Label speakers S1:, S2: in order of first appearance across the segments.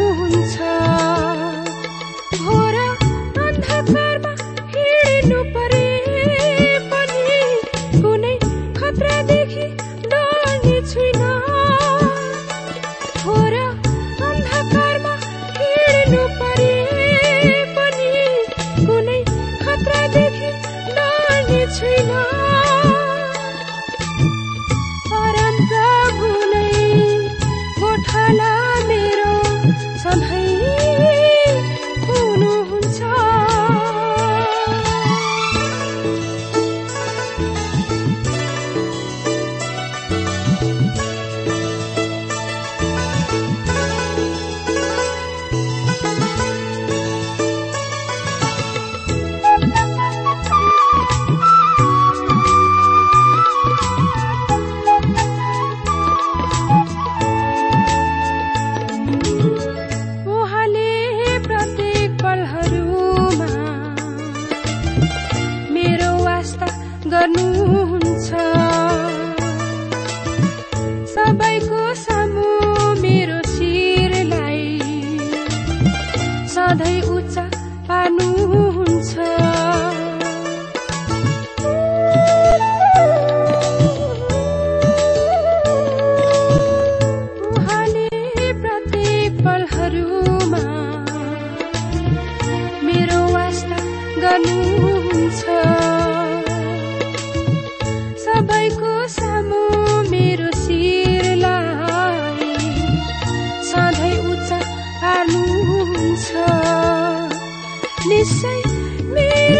S1: 欢
S2: 唱。me.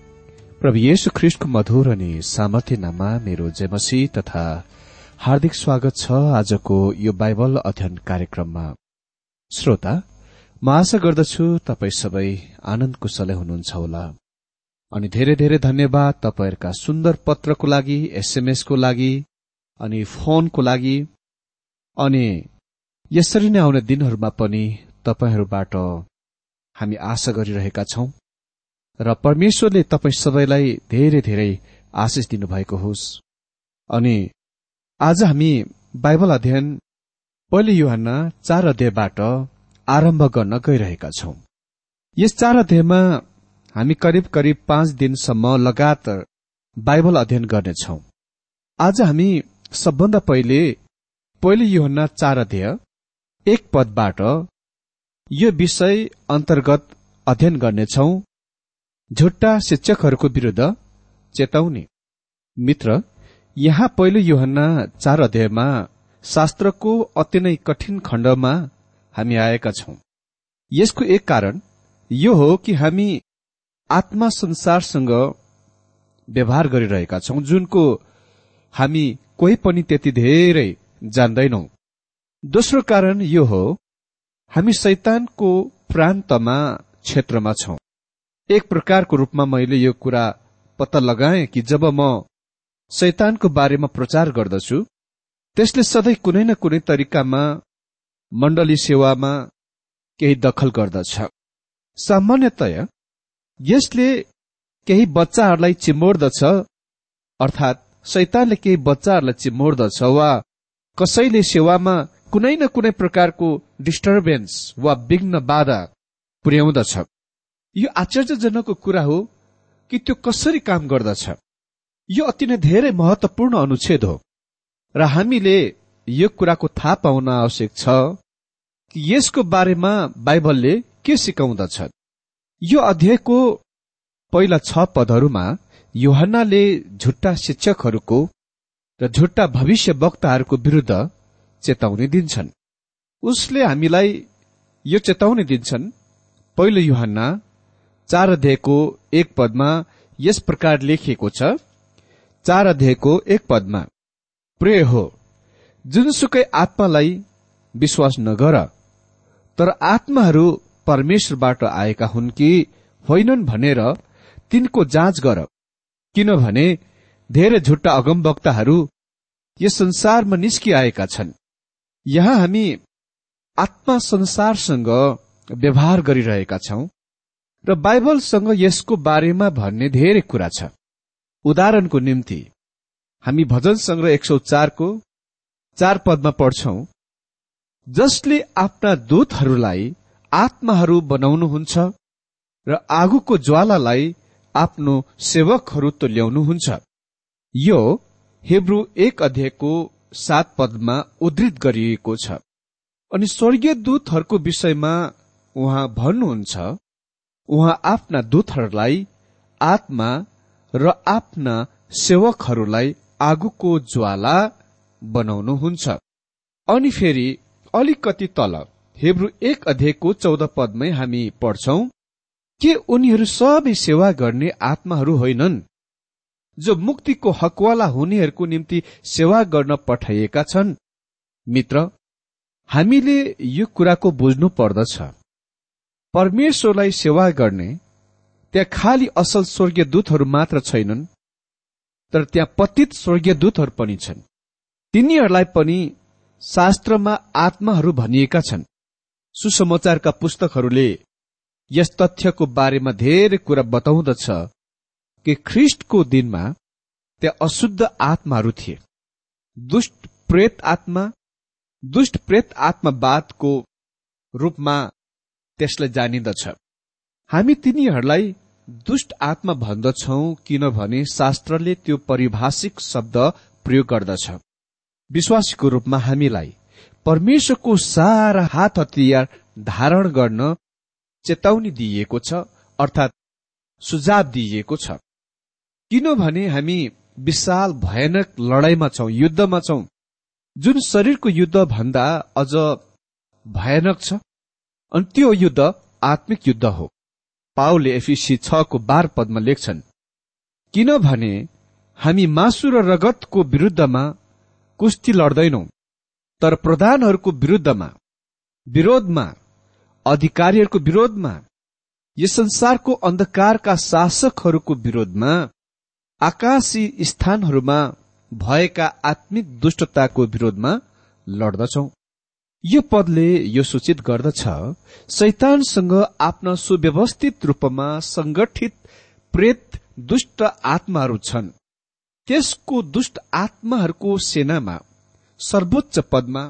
S2: प्रभु येशु ख्रिष्टको मधुर अनि सामर्थ्य नाममा मेरो जयमसी तथा हार्दिक स्वागत छ आजको यो बाइबल अध्ययन कार्यक्रममा। श्रोता म आशा गर्दछु तपाई सबै आनन्द कुशलै हुनुहुन्छ होला। अनि धेरै धेरै धन्यवाद तपाईँहरूका सुन्दर पत्रको लागि एसएमएसको लागि अनि फोनको लागि। अनि यसरी नै आउने दिनहरूमा पनि तपाईँहरूबाट हामी आशा गरिरहेका छौं। र परमेश्वरले तपाईँ सबैलाई धेरै धेरै आशिष दिनुभएको होस्। अनि आज हामी बाइबल अध्ययन पहिले युहानमा चार अध्यायबाट आरम्भ गर्न गइरहेका छौं। यस चार अध्यायमा हामी करिब करिब पाँच दिनसम्म लगातार बाइबल अध्ययन गर्नेछौ। आज हामी सबभन्दा पहिले पहिले युहन्ना चार अध्याय एक पदबाट यो विषय अन्तर्गत अध्ययन गर्नेछौ। झुट्टा शिक्षकहरूको विरूद्ध चेताउने मित्र यहाँ पहिलो युहन्ना चार अध्यायमा शास्त्रको अति नै कठिन खण्डमा हामी आएका छौं। यसको एक कारण यो हो कि हामी आत्मा संसारसँग व्यवहार गरिरहेका छौं जुनको हामी कोही पनि त्यति धेरै जान्दैनौ। दोस्रो कारण यो हो हामी शैतानको प्रान्तमा क्षेत्रमा छौं। एक प्रकारको रूपमा मैले यो कुरा पत्ता लगाएँ कि जब म शैतानको बारेमा प्रचार गर्दछु त्यसले सधैँ कुनै न कुनै तरिकामा मण्डली सेवामा केही दखल गर्दछ। सामान्यतया यसले केही बच्चाहरूलाई चिमोर्दछ अर्थात् शैतानले केही बच्चाहरूलाई चिमोर्दछ वा कसैले सेवामा कुनै न कुनै प्रकारको डिस्टर्बेन्स वा विघ्न बाधा पुर्याउँदछ। यो आश्चर्यजनकको कुरा हो कि त्यो कसरी काम गर्दछ। यो अति नै धेरै महत्वपूर्ण अनुच्छेद हो र हामीले यो कुराको थाहा पाउन आवश्यक छ कि यसको बारेमा बाइबलले के सिकाउँदछ यो अध्यायको पहिला छ पदहरूमा योहन्नाले झुट्टा शिक्षकहरूको र झुट्टा भविष्य वक्ताहरूको विरूद्ध चेतावनी दिन्छन्। उसले हामीलाई यो चेतावनी दिन्छन् पहिलो युहन्ना चार अध्यायको एक पदमा यस प्रकार लेखिएको छ चार अध्यायको एक पदमा प्रिय हो जुनसुकै आत्मालाई विश्वास नगर तर आत्माहरू परमेश्वरबाट आएका हुन् कि होइनन् भनेर तिनको जाँच गर किनभने धेरै झुट्टा अगमवक्ताहरू यस संसारमा निस्किआएका छन्। यहाँ हामी आत्मा संसारसँग व्यवहार गरिरहेका छौं। र बाइबलसँग यसको बारेमा भन्ने धेरै कुरा छ। उदाहरणको निम्ति हामी भजन संग्रह एक सौ चारको चार पदमा पढ्छौ जसले आफ्ना दूतहरूलाई आत्माहरू बनाउनुहुन्छ र आगोको ज्वालालाई आफ्नो सेवकहरू तुल्याउनुहुन्छ। यो हेब्रू एक अध्यायको सात पदमा उद्धृत गरिएको छ। अनि स्वर्गीय दूतहरूको विषयमा उहाँ भन्नुहुन्छ उहाँ आफ्ना दूतहरूलाई आत्मा र आफ्ना सेवकहरूलाई आगोको ज्वाला बनाउनुहुन्छ। अनि फेरि अलिकति तल हेब्रु एक अध्यायको चौध पदमै हामी पढ्छौ के उनीहरू सबै सेवा गर्ने आत्माहरू होइनन्? जो मुक्तिको हकवाला हुनेहरूको निम्ति सेवा गर्न पठाइएका छन्? मित्र हामीले यो कुराको बुझ्नु पर्दछ। परमेश्वरलाई सेवा गर्ने त्यहाँ खालि असल स्वर्गीय दूतहरू मात्र छैनन् तर त्यहाँ पतित स्वर्गीय दूतहरू पनि छन्। तिनीहरूलाई पनि शास्त्रमा आत्माहरू भनिएका छन्। सुसमाचारका पुस्तकहरूले यस तथ्यको बारेमा धेरै कुरा बताउँदछ कि ख्रिष्टको दिनमा त्यहाँ अशुद्ध आत्माहरू थिए। दुष्ट प्रेत आत्मा दुष्ट प्रेत आत्मावादको रूपमा त्यसलाई जानिन्दछ। हामी तिनीहरूलाई दुष्ट आत्मा भन्दछौ किनभने शास्त्रले त्यो परिभाषिक शब्द प्रयोग गर्दछ। विश्वासीको रूपमा हामीलाई परमेश्वरको सारा हात हतियार धारण गर्न चेतावनी दिइएको छ अर्थात् सुझाव दिइएको छ। किनभने हामी विशाल भयानक लडाईँमा छौं युद्धमा छौं। जुन शरीरको युद्ध भन्दा अझ भयानक छ अनि त्यो युद्ध आत्मिक युद्ध हो। पाओले एफिसी छको बार पदमा लेख्छन् किनभने हामी मासु र रगतको विरुद्धमा कुस्ती लड्दैनौ तर प्रधानहरूको विरुद्धमा विरोधमा अधिकारीहरूको विरोधमा यस संसारको अन्धकारका शासकहरूको विरोधमा आकाशी स्थानहरूमा भएका आत्मिक दुष्टताको विरोधमा लड्दछौ। यो पदले यो सूचित गर्दछ शैतानसँग आफ्ना सुव्यवस्थित रूपमा संगठित प्रेत दुष्ट आत्माहरू छन्। त्यसको दुष्ट आत्माहरूको सेनामा सर्वोच्च पदमा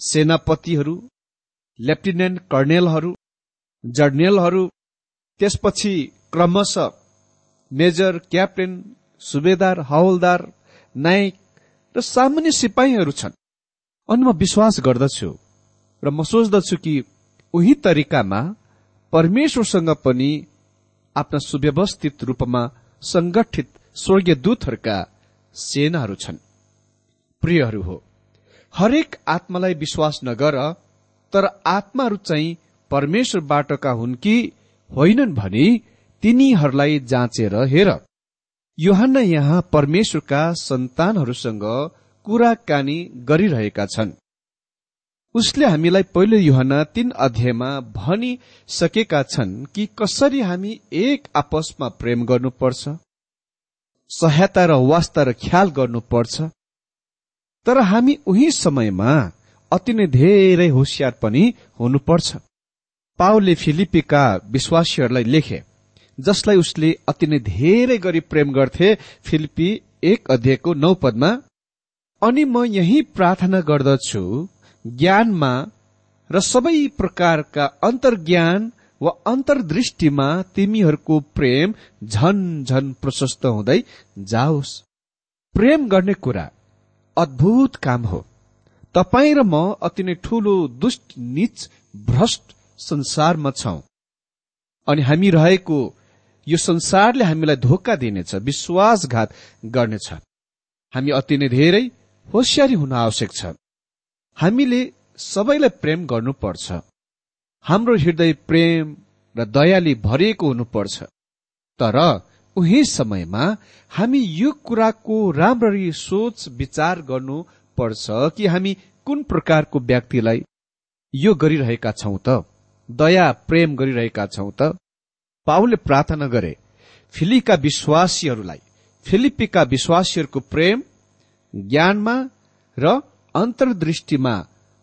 S2: सेनापतिहरू लेफ्टिनेन्ट कर्णेलहरू जर्नेलहरू त्यसपछि क्रमशः मेजर क्याप्टेन सुबेदार हवलदार नायक र सामान्य सिपाहीहरू छन्। अनि म विश्वास गर्दछु र म सोच्दछु कि उही तरिकामा परमेश्वरसँग पनि आफ्ना सुव्यवस्थित रूपमा संगठित स्वर्गीय दूतहरूका सेनाहरू छन्। प्रियहरू हो हरेक आत्मालाई विश्वास नगर तर आत्माहरू चाहिँ परमेश्वरबाटका हुन् कि होइनन् भने तिनीहरूलाई जाँचेर हेर। योहन्ना यहाँ परमेश्वरका सन्तानहरूसँग कुराकानी गरिरहेका छन्। उसले हामीलाई पहिलो युहना तीन अध्यायमा भनिसकेका छन् कि कसरी हामी एक आपसमा प्रेम गर्नुपर्छ सहायता र वास्ता र ख्याल गर्नुपर्छ। तर हामी उही समयमा अति नै धेरै होसियार पनि हुनुपर्छ। पाओले फिलिपीका विश्वासीहरूलाई लेखे जसलाई उसले अति नै धेरै गरी प्रेम गर्थे फिलिपी एक अध्यायको नौ पदमा अनि म यही प्रार्थना गर्दछु ज्ञानमा र सबै प्रकारका अन्तर्ज्ञान वा अन्तर्दृष्टिमा तिमीहरूको प्रेम झन झन प्रशस्त हुँदै जाओस्। प्रेम गर्ने कुरा अद्भुत काम हो। तपाईँ र म अति नै ठूलो दुष्ट निच भ्रष्ट संसारमा छौं। अनि हामी रहेको यो संसारले हामीलाई धोका दिनेछ विश्वासघात गर्नेछ। हामी अति नै धेरै होसियारी हुन आवश्यक छ। हामीले सबैलाई प्रेम गर्नुपर्छ। हाम्रो हृदय प्रेम र दयाले भरिएको हुनुपर्छ। तर उही समयमा हामी यो कुराको राम्ररी सोच विचार गर्नुपर्छ कि हामी कुन प्रकारको व्यक्तिलाई यो गरिरहेका छौं त? दया प्रेम गरिरहेका छौं त? पाउले प्रार्थना गरे फिलीका विश्वासीहरूलाई फिलिपीका विश्वासीहरूको प्रेम ज्ञानमा र अन्तर्दृष्टिमा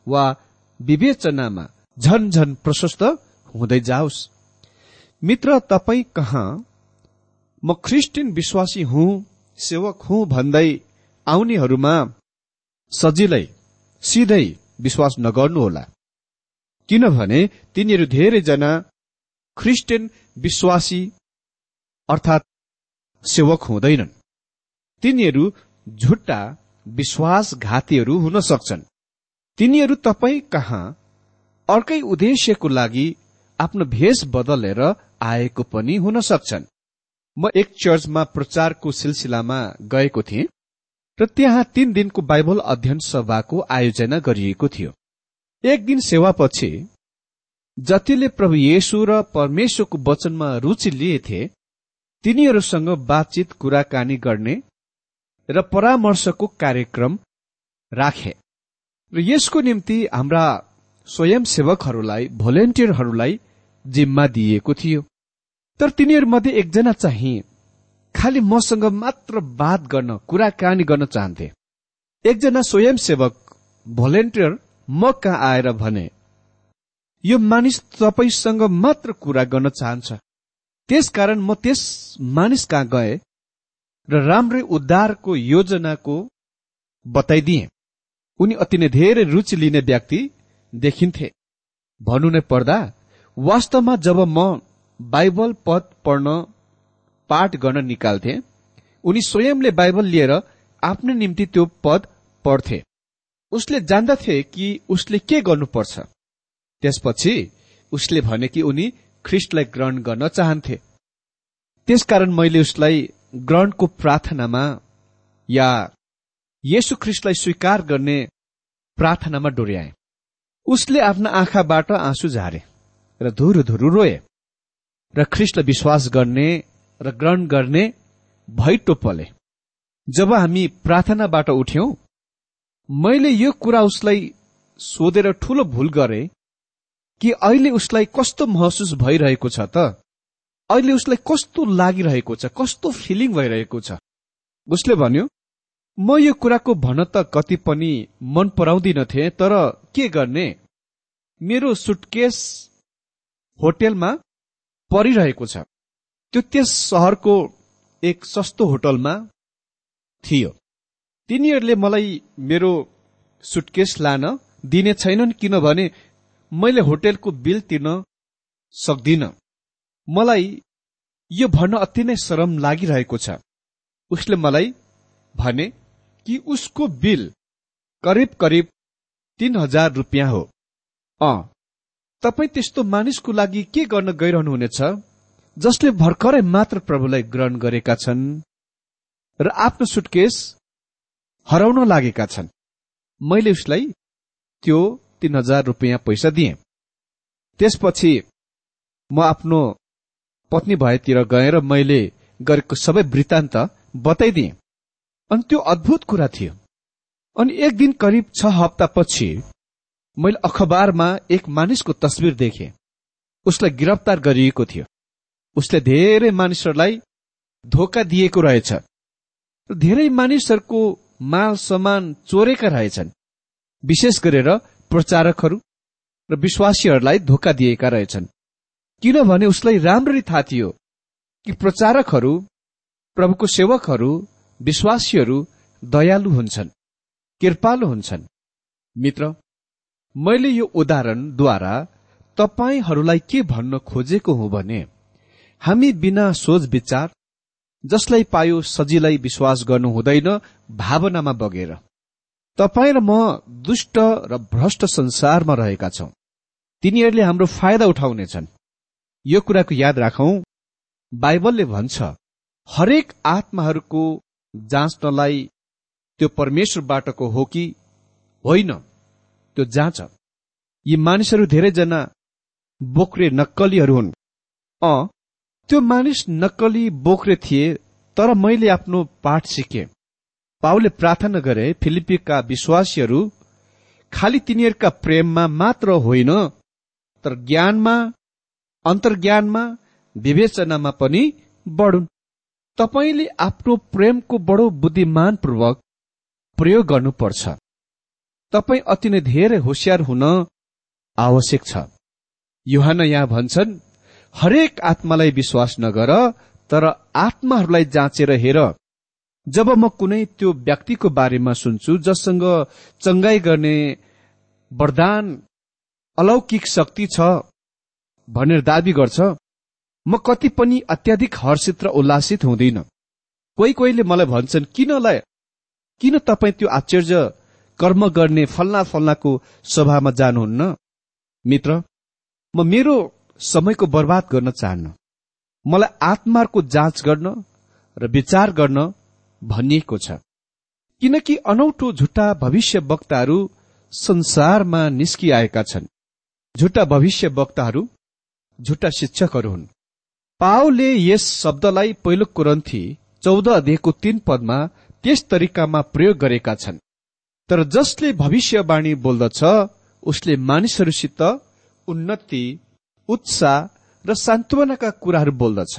S2: वा विवेचनामा झन झन प्रशस्त हुँदै जाओस्। मित्र तपाईँ कहाँ? म ख्रिस्टियन विश्वासी हुँ सेवक हुँ भन्दै आउनेहरूमा सजिलै सिधै विश्वास नगर्नुहोला। किनभने तिनीहरू धेरैजना ख्रिस्टियन विश्वासी अर्थात् सेवक हुँदैनन्। तिनीहरू झुट्टा विश्वासघातीहरू हुन सक्छन्। तिनीहरू तपाईँ कहाँ? अर्कै उद्देश्यको लागि आफ्नो भेष बदलेर आएको पनि हुन सक्छन्। म एक चर्चमा प्रचारको सिलसिलामा गएको थिएँ र त्यहाँ तीन दिनको बाइबल अध्ययन सभाको आयोजना गरिएको थियो। एक दिन सेवापछि जतिले प्रभु येशु र परमेश्वरको वचनमा रुचि लिएथे तिनीहरूसँग बातचित कुराकानी गर्ने र परामर्शको कार्यक्रम राखे। र यसको निम्ति हाम्रा स्वयंसेवकहरूलाई भोलिन्टियरहरूलाई जिम्मा दिइएको थियो। तर तिनीहरूमध्ये एकजना चाहिँ खालि मसँग मात्र बात गर्न कुराकानी गर्न चाहन्थे। एकजना स्वयंसेवक भोलिन्टियर म कहाँ आएर भने यो मानिस तपाईँसँग मात्र कुरा गर्न चाहन्छ। त्यसकारण म त्यस मानिस कहाँ गए? र राम्रै उद्धारको योजनाको बताइदिए। उनी अति नै धेरै रुचि लिने व्यक्ति देखिन्थे। भन्नु नै पर्दा वास्तवमा जब म बाइबल पद पढ्न पाठ गर्न निकाल्थे उनी स्वयंले बाइबल लिएर आफ्नो निम्ति त्यो पद पढ्थे। उसले जान्दथे कि उसले के गर्नुपर्छ। त्यसपछि उसले भने कि उनी ख्रिस्टलाई ग्रहण गर्न चाहन्थे। त्यसकारण मैले उसलाई ग्रहणको प्रार्थनामा या येशु ख्रिस्टलाई स्वीकार गर्ने प्रार्थनामा डोर्याए। उसले आफ्ना आँखाबाट आँसु झारे र धुरु धुरु रोए र ख्रिस्टलाई विश्वास गर्ने र ग्रहण गर्ने भै टोपले जब हामी प्रार्थनाबाट उठ्यौं मैले यो कुरा उसलाई सोधेर ठूलो भूल गरे कि अहिले उसलाई कस्तो महसुस भइरहेको छ त? अहिले उसलाई कस्तो लागिरहेको छ कस्तो फिलिङ भइरहेको छ। उसले भन्यो म यो कुराको भन त कति पनि मन पराउँदिनथे तर के गर्ने? मेरो सुटकेस होटेलमा परिरहेको छ। त्यो त्यस सहरको एक सस्तो होटलमा थियो। तिनीहरूले मलाई मेरो सुटकेस लान दिने छैनन् किनभने मैले होटेलको बिल तिर्न सक्दिन। मलाई यो भन्न अति नै शरम लागिरहेको छ। उसले मलाई भने कि उसको बिल करिब करिब तीन हजार रुपियाँ हो। अ तपाईँ त्यस्तो मानिसको लागि के गर्न गइरहनुहुनेछ जसले भर्खरै मात्र प्रभुलाई ग्रहण गरेका छन् र आफ्नो सुटकेस हराउन लागेका छन्? मैले उसलाई त्यो तीन हजार रुपियाँ पैसा दिए। त्यसपछि म आफ्नो पत्नी भएतिर गएर मैले गरेको सबै वृत्तान्त बताइदिए। अनि त्यो अद्भुत कुरा थियो। अनि एक दिन करिब छ हप्तापछि मैले अखबारमा एक मानिसको तस्विर देखे। उसलाई गिरफ्तार गरिएको थियो। उसले धेरै मानिसहरूलाई धोका दिएको रहेछ। धेरै मानिसहरूको माल सामान चोरेका रहेछन्। विशेष गरेर प्रचारकहरू र विश्वासीहरूलाई धोका दिएका रहेछन्। किनभने उसलाई राम्ररी थाहा थियो कि प्रचारकहरू प्रभुको सेवकहरू विश्वासीहरू दयालु हुन्छन् कृपालु हुन्छन्। मित्र मैले यो उदाहरणद्वारा तपाईँहरूलाई के भन्न खोजेको हुँ भने हामी बिना सोच विचार जसलाई पायो सजिलै विश्वास गर्नु हुँदैन भावनामा बगेर। तपाईँ र म दुष्ट र भ्रष्ट संसारमा रहेका छौं। तिनीहरूले हाम्रो फाइदा उठाउनेछन्। यो कुराको याद राखौं। बाइबलले भन्छ हरेक आत्माहरूको जाँच्नलाई त्यो परमेश्वरबाटको हो कि होइन त्यो जाँच। यी मानिसहरू धेरैजना बोक्रे नक्कलीहरू हुन्। अ त्यो मानिस नक्कली बोक्रे थिए तर मैले आफ्नो पाठ सिके। पाउले प्रार्थना गरे फिलिपीका विश्वासीहरू खालि तिनीहरूका प्रेममा मात्र होइन तर ज्ञानमा अन्तर्ज्ञानमा विवेचनामा पनि बढुन्। तपाईँले आफ्नो प्रेमको बडो बुद्धिमानपूर्वक प्रयोग गर्नुपर्छ। तपाईँ अति नै धेरै होसियार हुन आवश्यक छ। युहान यहाँ भन्छन् हरेक आत्मालाई विश्वास नगर तर आत्माहरूलाई जाँचेर हेर। जब म कुनै त्यो व्यक्तिको बारेमा सुन्छु जससँग चङ्गाई गर्ने वरदान अलौकिक शक्ति छ भनेर दावी गर्छ म कति पनि अत्याधिक हर्षित र उल्लासित हुँदिन। कोही कोहीले मलाई भन्छन् किनलाई किन तपाईँ त्यो आश्चर्य कर्म गर्ने फल्ना फल्नाको सभामा जानुहुन्न? मित्र म मेरो समयको बर्बाद गर्न चाहन्न। मलाई आत्माको जाँच गर्न र विचार गर्न भनिएको छ। किनकि अनौठो झुटा भविष्य वक्ताहरू संसारमा निस्किआएका छन्। झुटा भविष्य वक्ताहरू झुटा शिक्षकहरू हुन् पाओले यस शब्दलाई पहिलो कुरन्थी चौध अध्ययको तीन पदमा त्यस तरिकामा प्रयोग गरेका छन्। तर जसले भविष्यवाणी बोल्दछ उसले मानिसहरूसित उन्नति उत्साह र सान्त्वनाका कुराहरू बोल्दछ।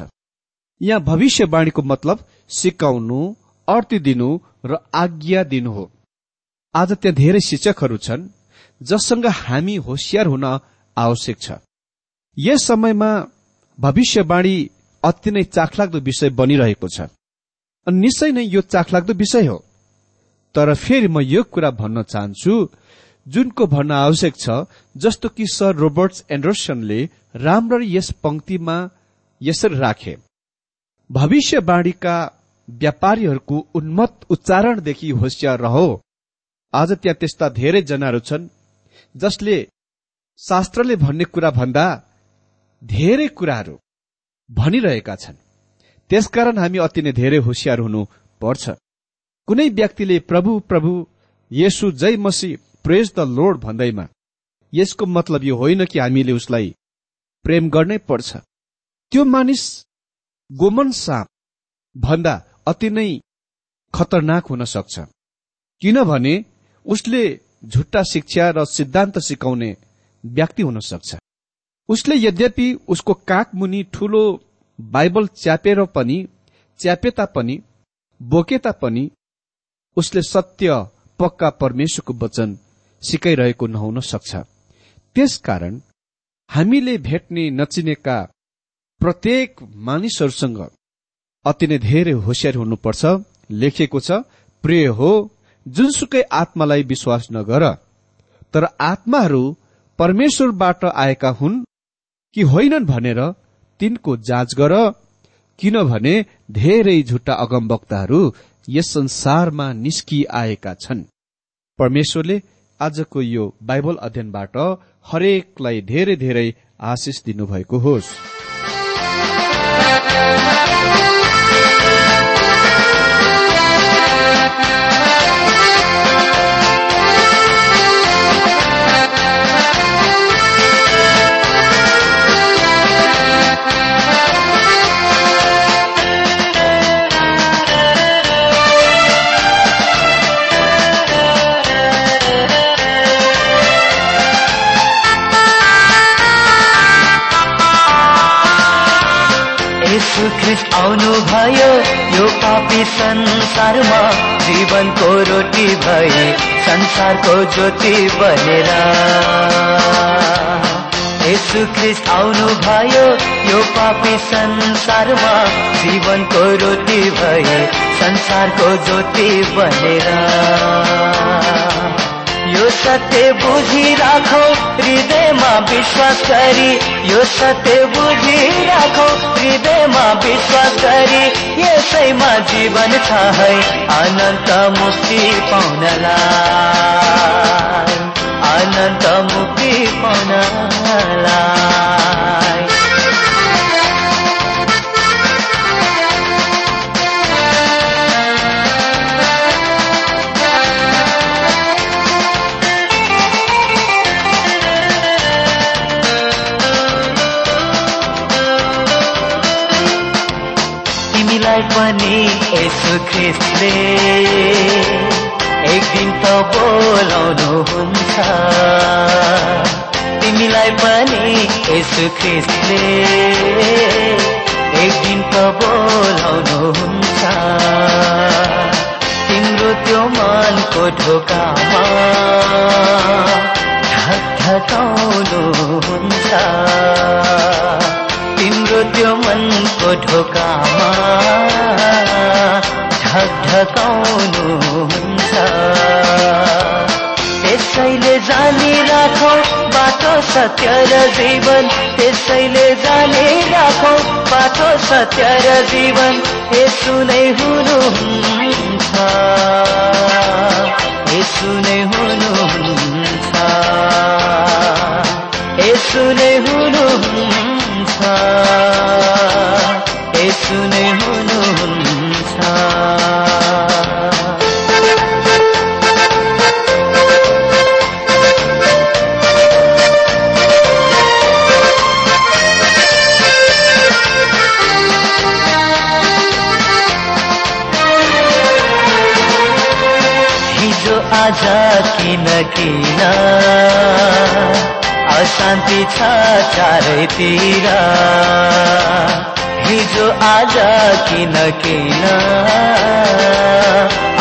S2: यहाँ भविष्यवाणीको मतलब सिकाउनु अर्थ दिनु र आज्ञा दिनु हो। आज त्यहाँ धेरै शिक्षकहरू छन् जससँग हामी होसियार हुन आवश्यक छ। यस समयमा भविष्यवाणी अति नै चाखलाग्दो विषय बनिरहेको छ। अनि निश्चय नै यो चाखलाग्दो विषय हो। तर फेरि म यो कुरा भन्न चाहन्छु जुनको भन्न आवश्यक छ जस्तो कि सर रोबर्ट्स एन्डरसनले राम्ररी यस पंक्तिमा यसरी राखे भविष्यवाणीका व्यापारीहरूको उन्मत उच्चारणदेखि होसियार रहो। आज त्यहाँ त्यस्ता धेरै जनाहरू छन् जसले शास्त्रले भन्ने कुरा भन्दा धेरै कुराहरू भनिरहेका छन्। त्यसकारण हामी अति नै धेरै होसियार हुनु पर्छ कुनै व्यक्तिले प्रभु प्रभु येसु जय मसी प्रेज द लोड भन्दैमा यसको मतलब यो होइन कि हामीले उसलाई प्रेम गर्नै पर्छ। त्यो मानिस गोमन साप भन्दा अति नै खतरनाक हुन सक्छ। किनभने उसले झुट्टा शिक्षा र सिद्धान्त सिकाउने व्यक्ति हुन सक्छ। उसले यद्यपि उसको काख मुनि ठूलो बाइबल च्यापेर पनि च्यापे तापनि बोके तापनि उसले सत्य पक्का परमेश्वरको वचन सिकाइरहेको नहुन सक्छ। त्यसकारण हामीले भेट्ने नचिनेका प्रत्येक मानिसहरूसँग अति नै धेरै होसियार हुनुपर्छ लेखिएको छ प्रिय हो जुनसुकै आत्मालाई विश्वास नगर तर आत्माहरू परमेश्वरबाट आएका हुन् कि होइनन् भनेर तिनको जाँच गर किनभने धेरै झुट्टा अगमवक्ताहरू यस संसारमा निस्किआएका छन्। परमेश्वरले आजको यो बाइबल अध्ययनबाट हरेकलाई धेरै धेरै आशिष दिनुभएको होस्।
S3: संसारमा जीवनको रोटी भए संसारको ज्योति बनेर। यीशु ख्रिस्ट आउनु भयो यो पापी संसारमा जीवनको रोटी भए संसारको ज्योति बनेर। यो सत्य बुझिराखौ हृदयमा विश्वास गरी। यो सत्य बुझिराखौ हृदयमा विश्वास गरी। यसैमा जीवन छ है अनन्त मुक्ति पाउनलाई। अनन्त मुक्ति पाउनलाई। पनि यसो ख्रिस्टले। एक दिन त बोलाउनु हुन्छ। तिमीलाई पनि यसो ख्रिस्टले। एक दिन त बोलाउनु हुन्छ। तिम्रो त्यो मनको ढोकामा ढकढकाउनु हुन्छ। तिम्रो त्यो मनको ढोकामा ढकढकाउनुहुन्छ त्यसैले जानी राखौ बाटो सत्य र जीवन। त्यसैले जानी राखौ बाटो सत्य र जीवन। यसु नै हुनुहुन्छ। यसु नै हुनुहुन्छ। यसु नै हुनुहुन्छ। यसु नै हुनुहुन्छ। आज किन किन। अशान्ति छ चारैतिर हिजो आज किन किन।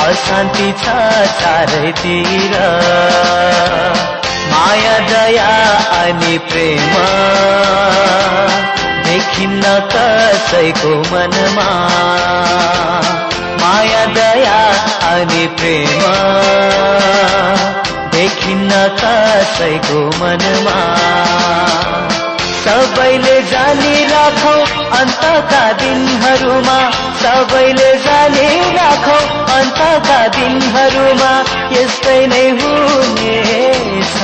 S3: अशान्ति छ चारैतिर माया दया अनि प्रेम देखिन्न कसैको मनमा। माया दया अनि प्रेम। देखिन्न कसैको मनमा। सबैले जानी राखौ अन्तका दिनहरूमा। सबैले जानी राखौ अन्तका दिनहरूमा। यस्तै नै हुनेछ।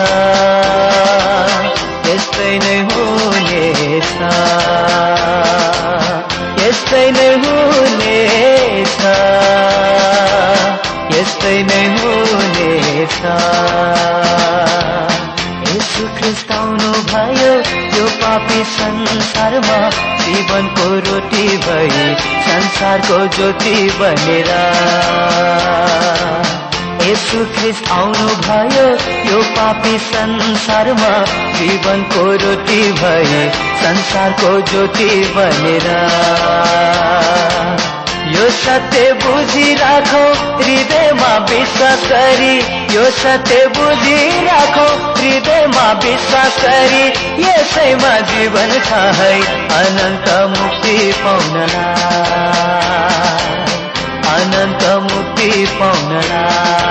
S3: संसारको ज्योति बनेर। यसु ख्रिस्ट आउनु भयो यो पापी संसारमा जीवनको रोटी भई संसारको ज्योति बनेर। यो सत्य बुझिराखौ हृदयमा विश्वास गरी। यो सत्य बुझिराखौ हृदयमा विश्वास गरी। यसैमा जीवन छ है अनन्त मुक्ति पाउनलाई अनन्त मुक्ति पाउनलाई